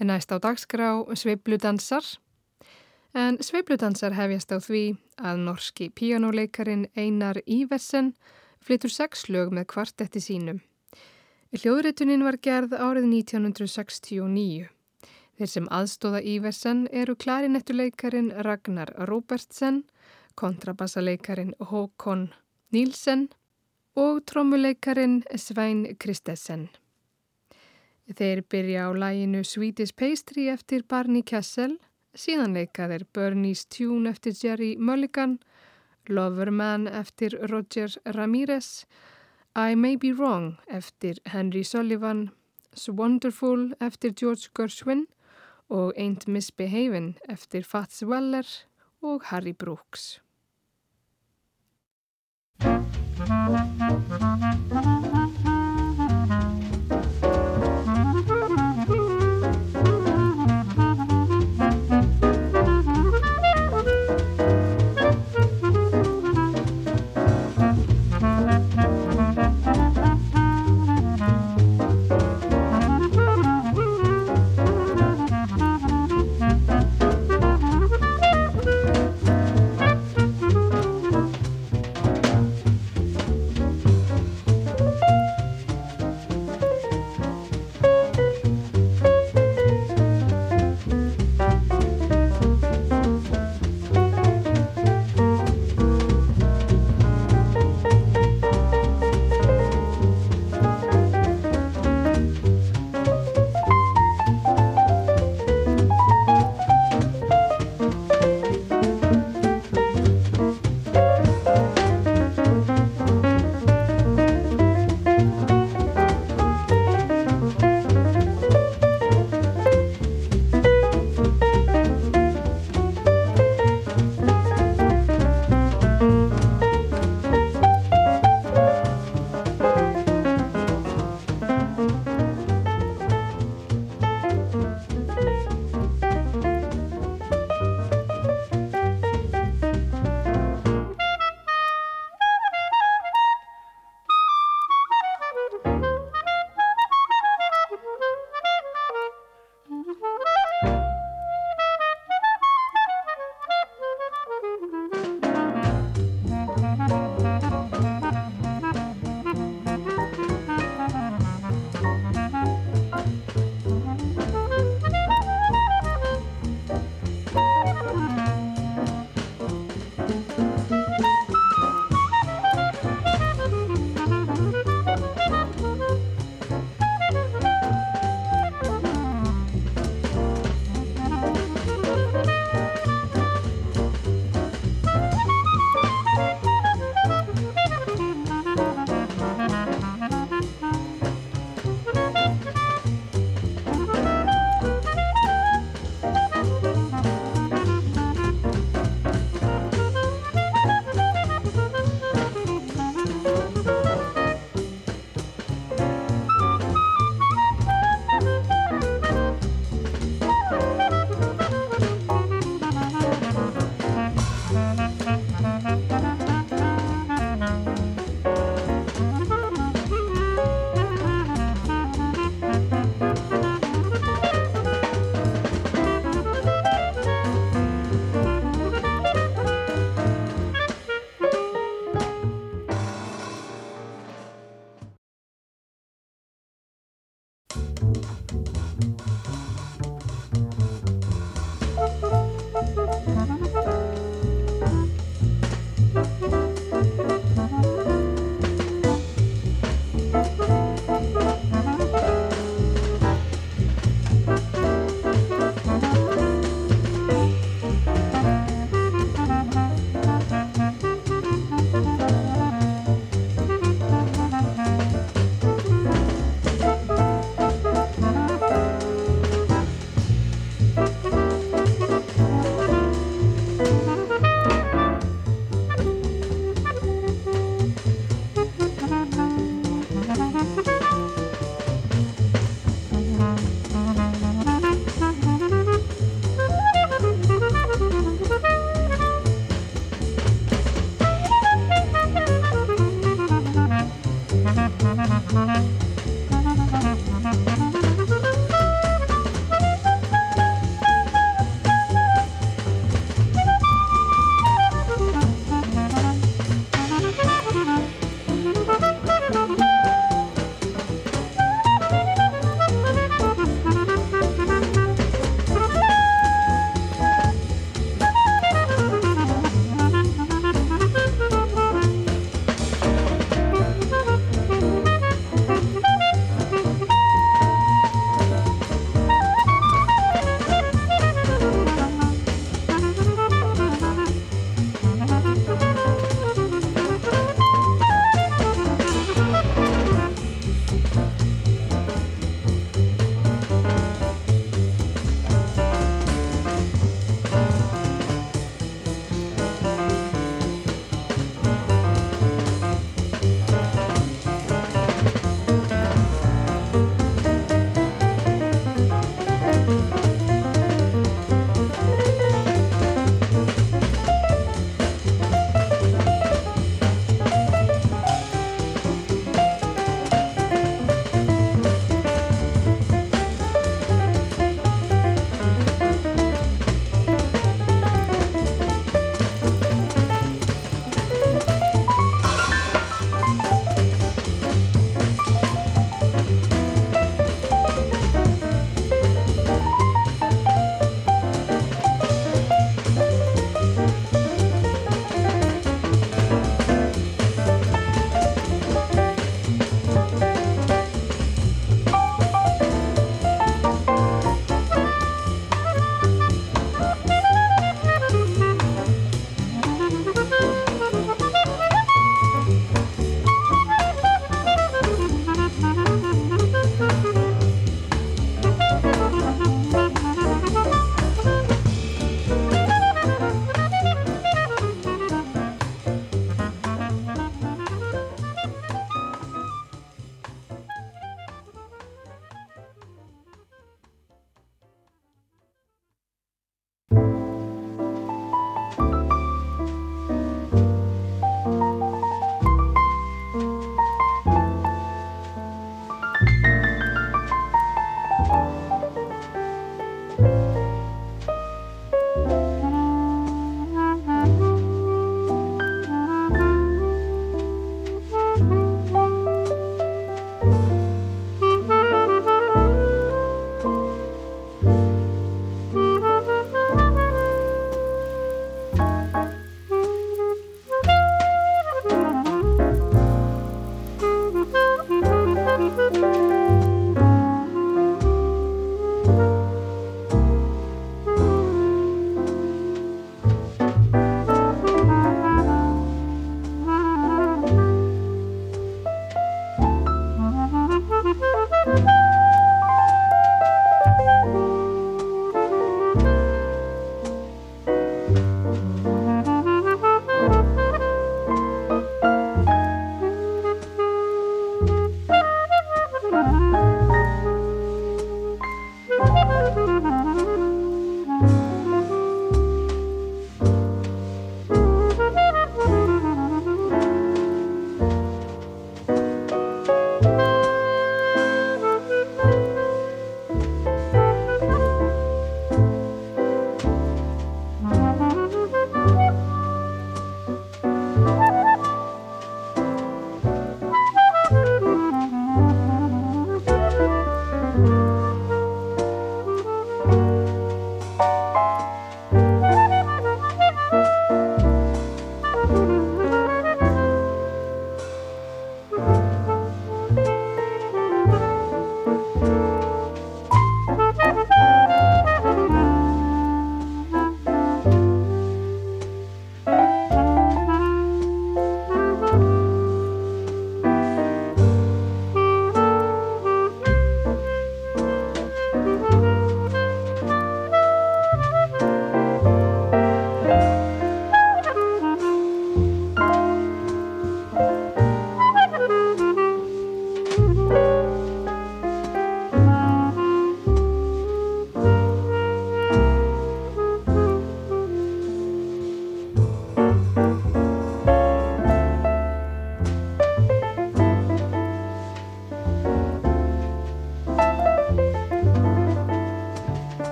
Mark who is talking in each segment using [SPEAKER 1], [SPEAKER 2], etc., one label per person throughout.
[SPEAKER 1] Næst á dagskrá sveibludansar. En sveibludansar hefjast á því að norski píjánuleikarin Einar Íversen flytur sex lög með kvartetti sínum. Hljóðritunin var gerð árið 1969. Þeir sem aðstóða Íversen eru klarinettuleikarin Ragnar Robertsen, kontrabassaleikarin Håkon Nílsen og trommuleikarin Svein Kristesen. Þeir byrja á læginu Swedish Pastry eftir Barney Kessel, síðan leika þeir Bernie's Tune eftir Jerry Mulligan, Loverman eftir Roger Ramirez, I May Be Wrong eftir Henry Sullivan, Wonderful eftir George Gershwin og Ain't Misbehavin' eftir Fats Weller og Harry Brooks.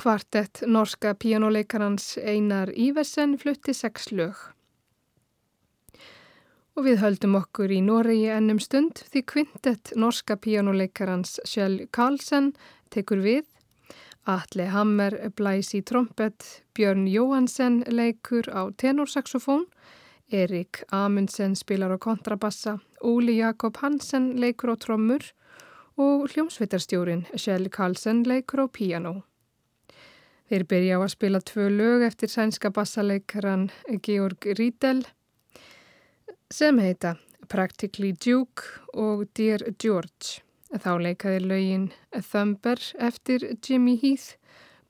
[SPEAKER 1] Kvartett norska píjánuleikarans Einar Ívesen flutti sex lög. Og við höldum okkur í Noregi ennum stund því kvintett norska píjánuleikarans Kjell Karlsson tekur við. Atle Hammer blæs í trompet, Björn Jóhansen leikur á tenorsaxofón, Erik Amundsen spilar á kontrabassa, Óli Jakob Hansen leikur á trommur og hljómsveitarstjórin Kjell Karlsson leikur á piano. Þeir byrja á að spila tvö lög eftir sænska bassaleikaran Georg Riedel sem heita Practically Duke og Dear George. Þá leikaði lögin Thumber eftir Jimmy Heath,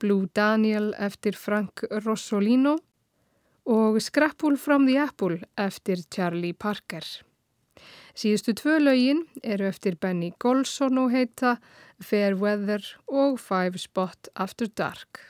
[SPEAKER 1] Blue Daniel eftir Frank Rossolino og Scrapple from the Apple eftir Charlie Parker. Síðustu tvö lögin eru eftir Benny Golson og heita Fair Weather og Five Spot After Dark.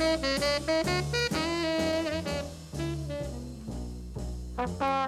[SPEAKER 1] Thank you.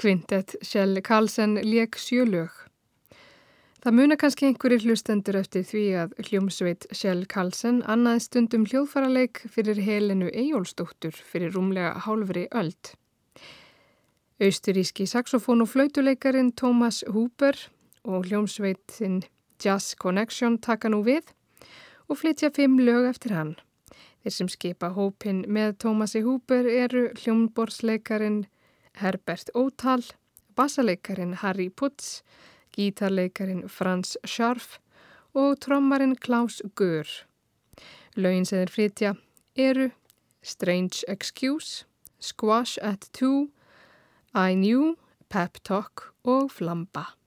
[SPEAKER 1] Kvintet Kjell Karlsson leik sjölög. Það muna kannski einhverjir hlustendur eftir því að hljómsveit Kjell Karlsson annaði stundum hljóðfaraleik fyrir helinu Eyjólsdóttur fyrir rúmlega hálfri öld. Austuríski saxofón og flautuleikarin Thomas Huber og hljómsveitin Jazz Connection taka nú við og flytja fimm lög eftir hann. Þeir sem skipa hópin með Thomasi Huber eru hljómborsleikarin Herbert Ótal, bassaleikarin Harry Putz, gítarleikarin Frans Scharf og trommarin Klaus Gör. Laugin sem þeir flytja eru Strange Excuse, Squash at Two, I Knew, Pep Talk og Flamba.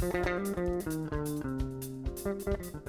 [SPEAKER 1] Thank you.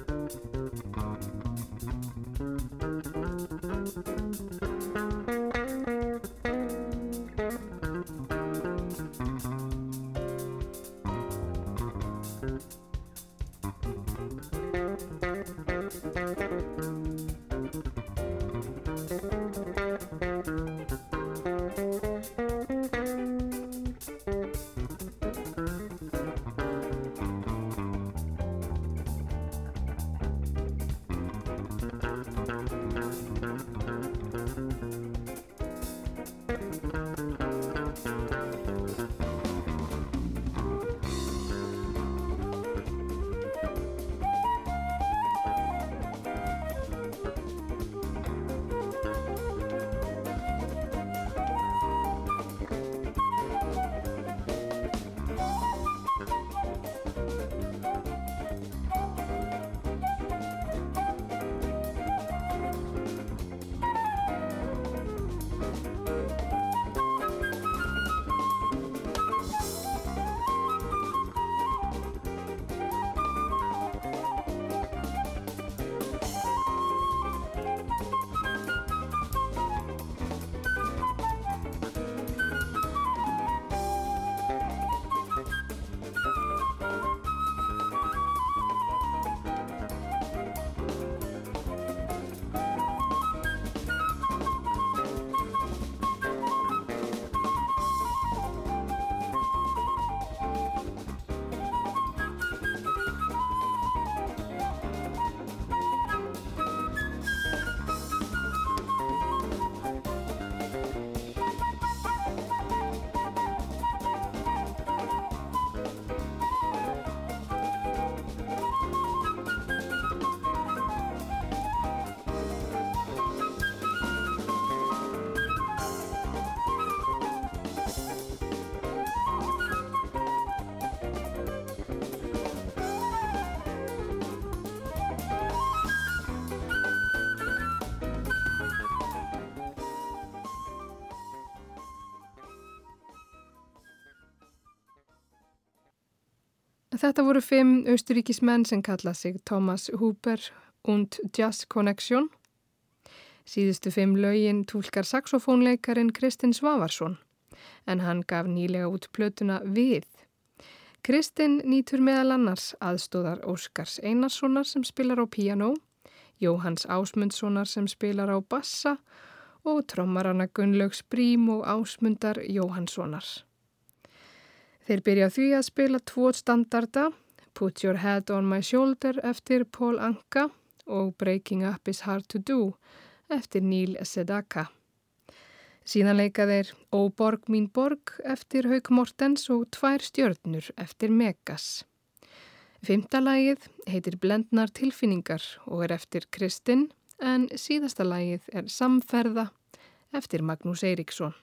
[SPEAKER 1] Þetta voru fimm austuríkismenn sem kalla sig Thomas Huber und Jazz Connection. Síðustu fimm lögin tólkar saxofónleikarin Kristinn Svavarsson en hann gaf nýlega út plötuna Við. Kristinn nýtur meðal annars aðstóðar Óskars Einarssonar sem spilar á piano, Jóhanns Ásmundssonar sem spilar á bassa og trommarana Gunnlaugs Brím og Ásmundar Jóhannssonar. Þeir byrja því að spila tvo standarda, Put Your Head on My Shoulder eftir Paul Anka og Breaking Up is Hard to Do eftir Neil Sedaka. Síðan leika þeir Ó borg mín borg eftir Haug Mortens og Tvær stjörnur eftir Megas. Fymta lagið heitir Blendnar tilfinningar og er eftir Kristinn en síðasta lagið er Samferða eftir Magnús Eiríksson.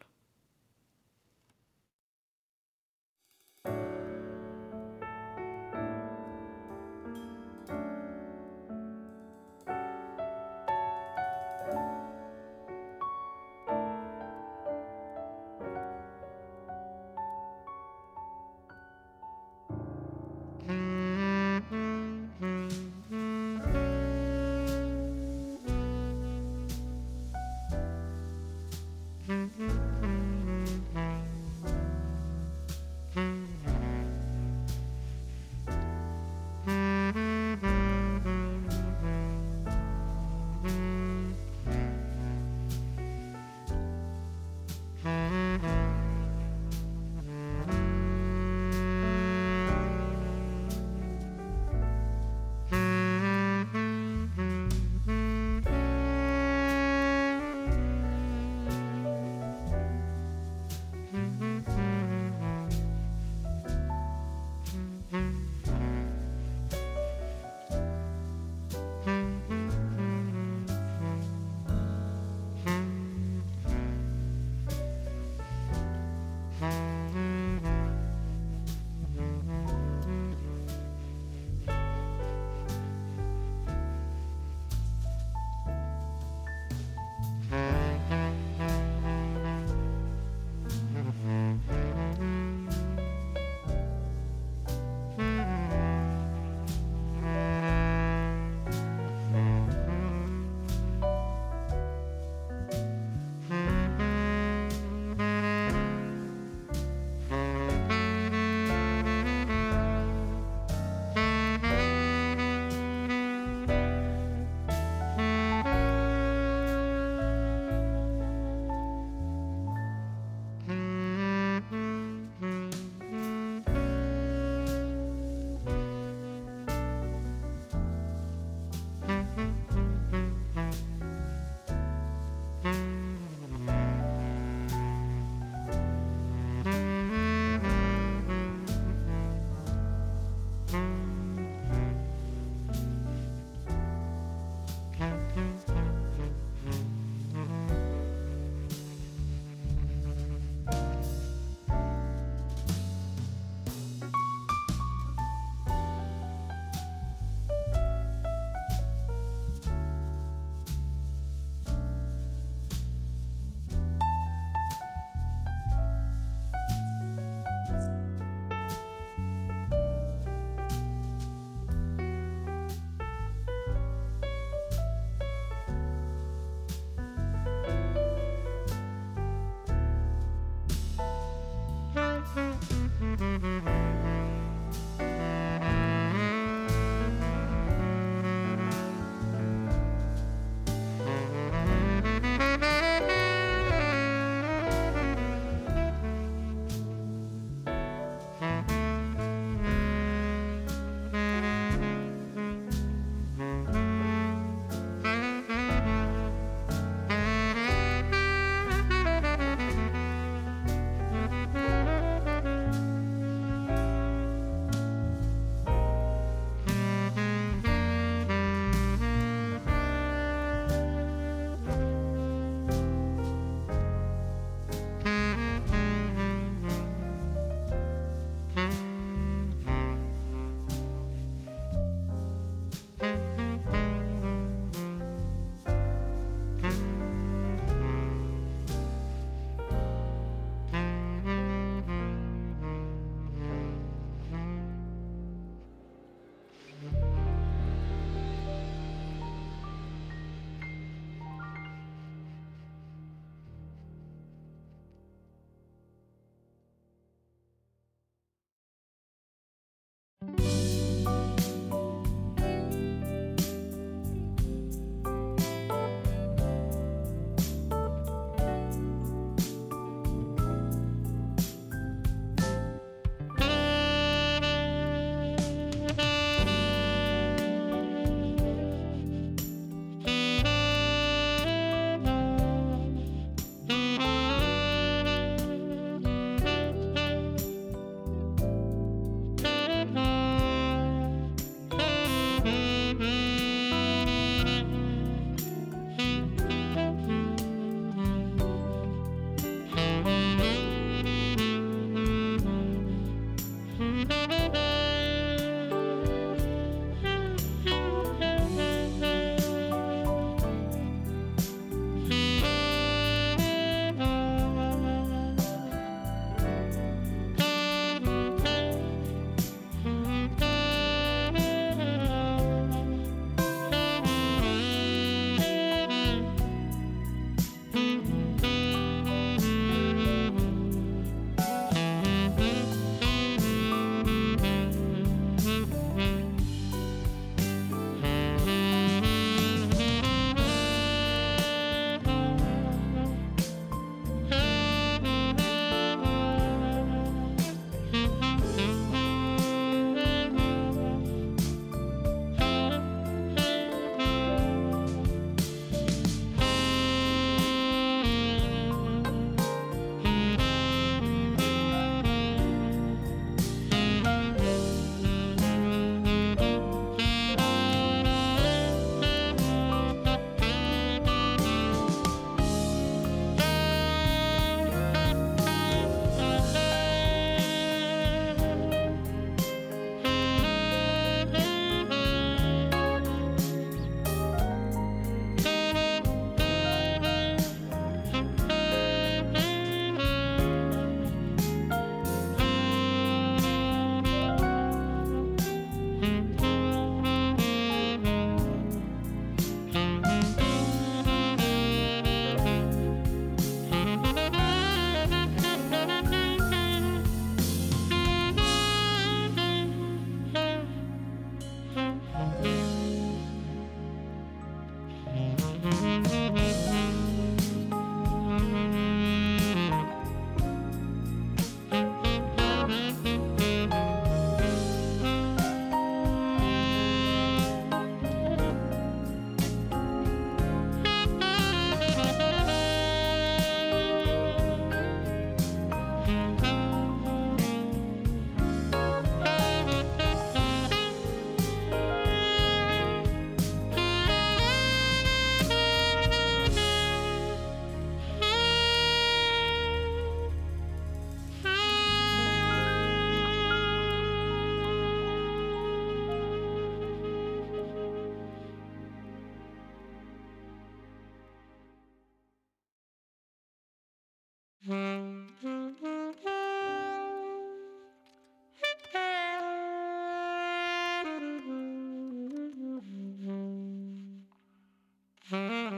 [SPEAKER 1] Mm-hmm.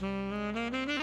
[SPEAKER 1] Mm-hmm.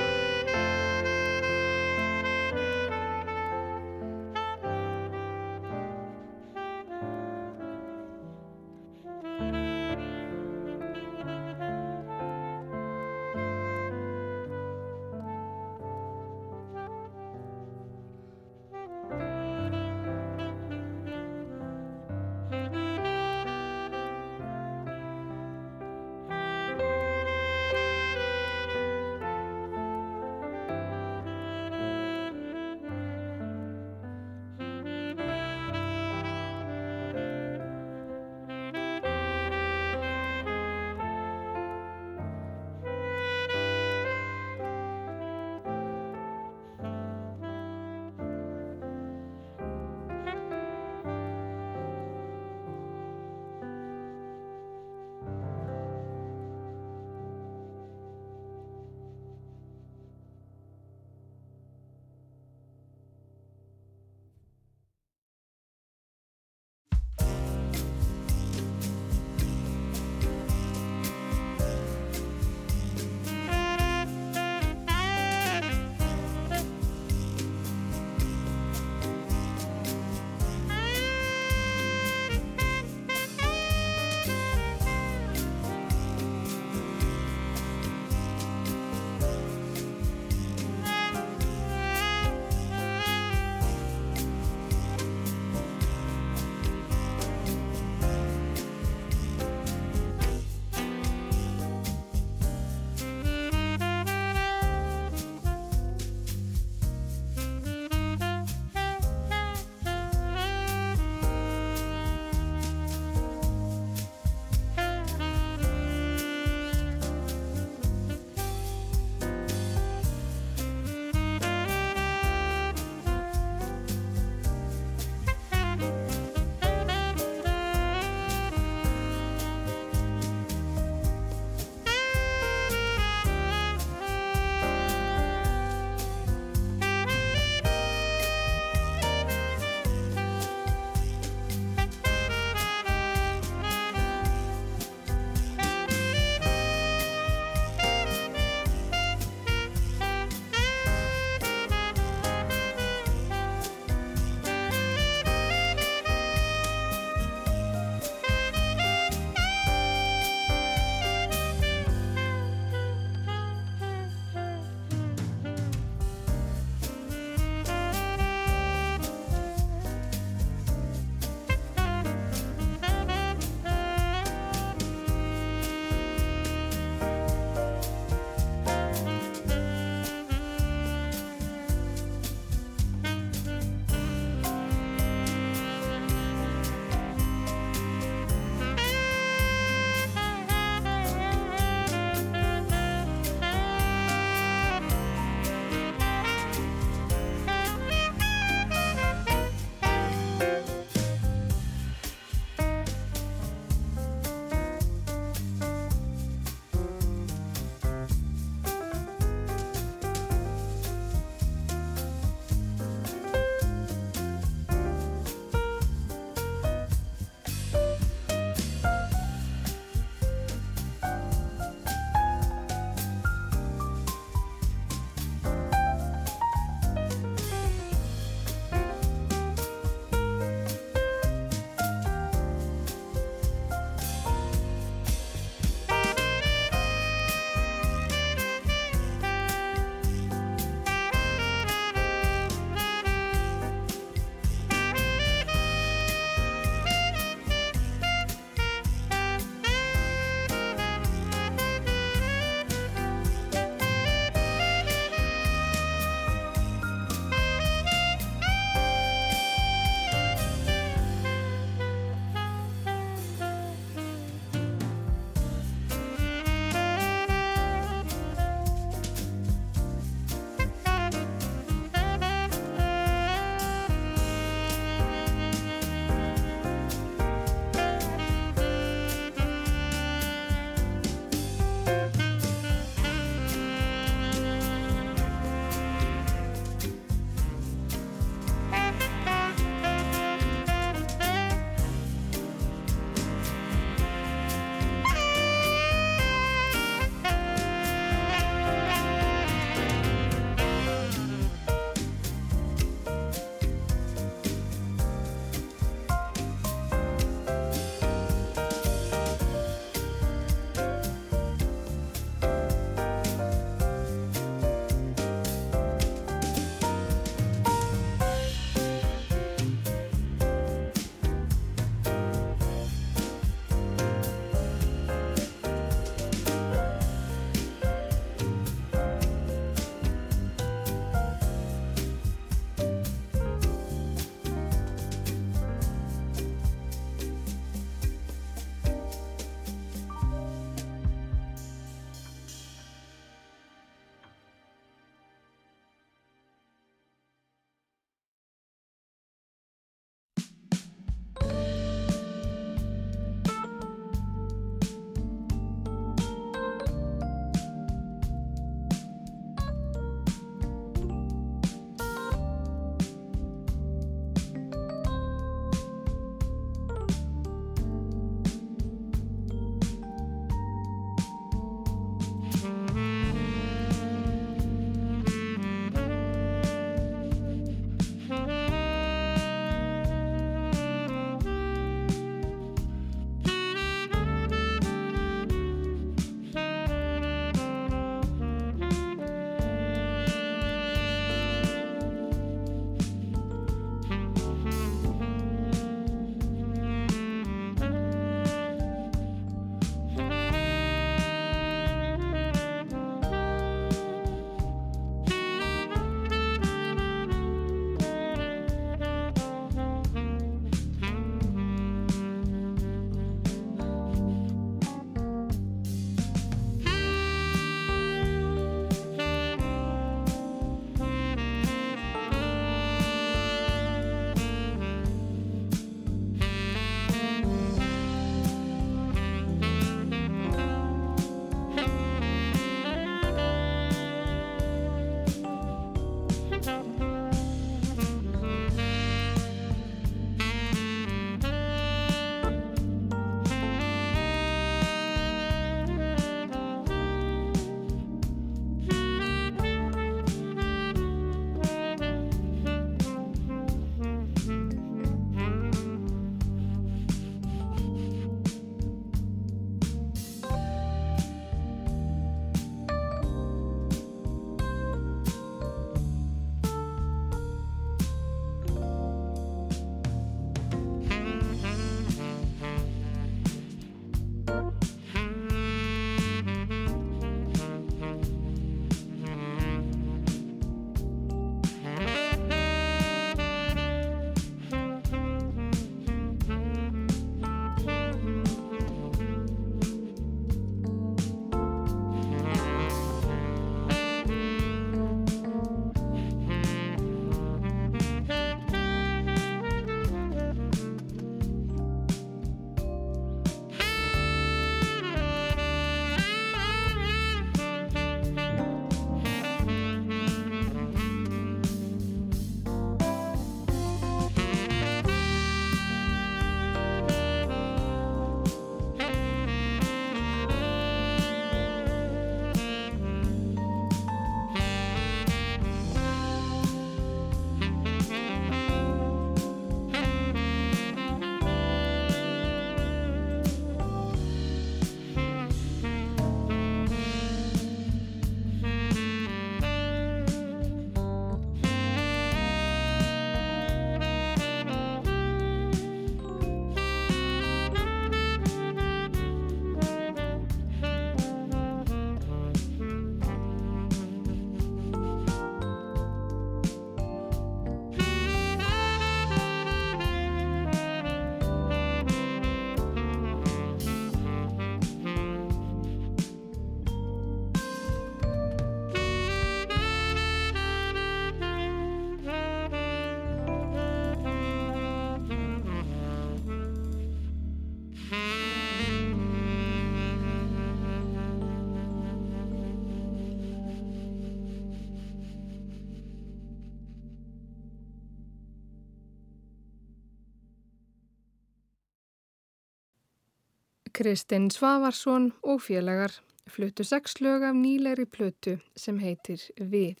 [SPEAKER 1] Kristinn Svavarsson og félagar fluttu sex lög af nýleiri plötu sem heitir Við.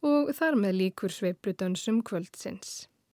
[SPEAKER 1] Og þar með líkur sveipludansum kvöldsins.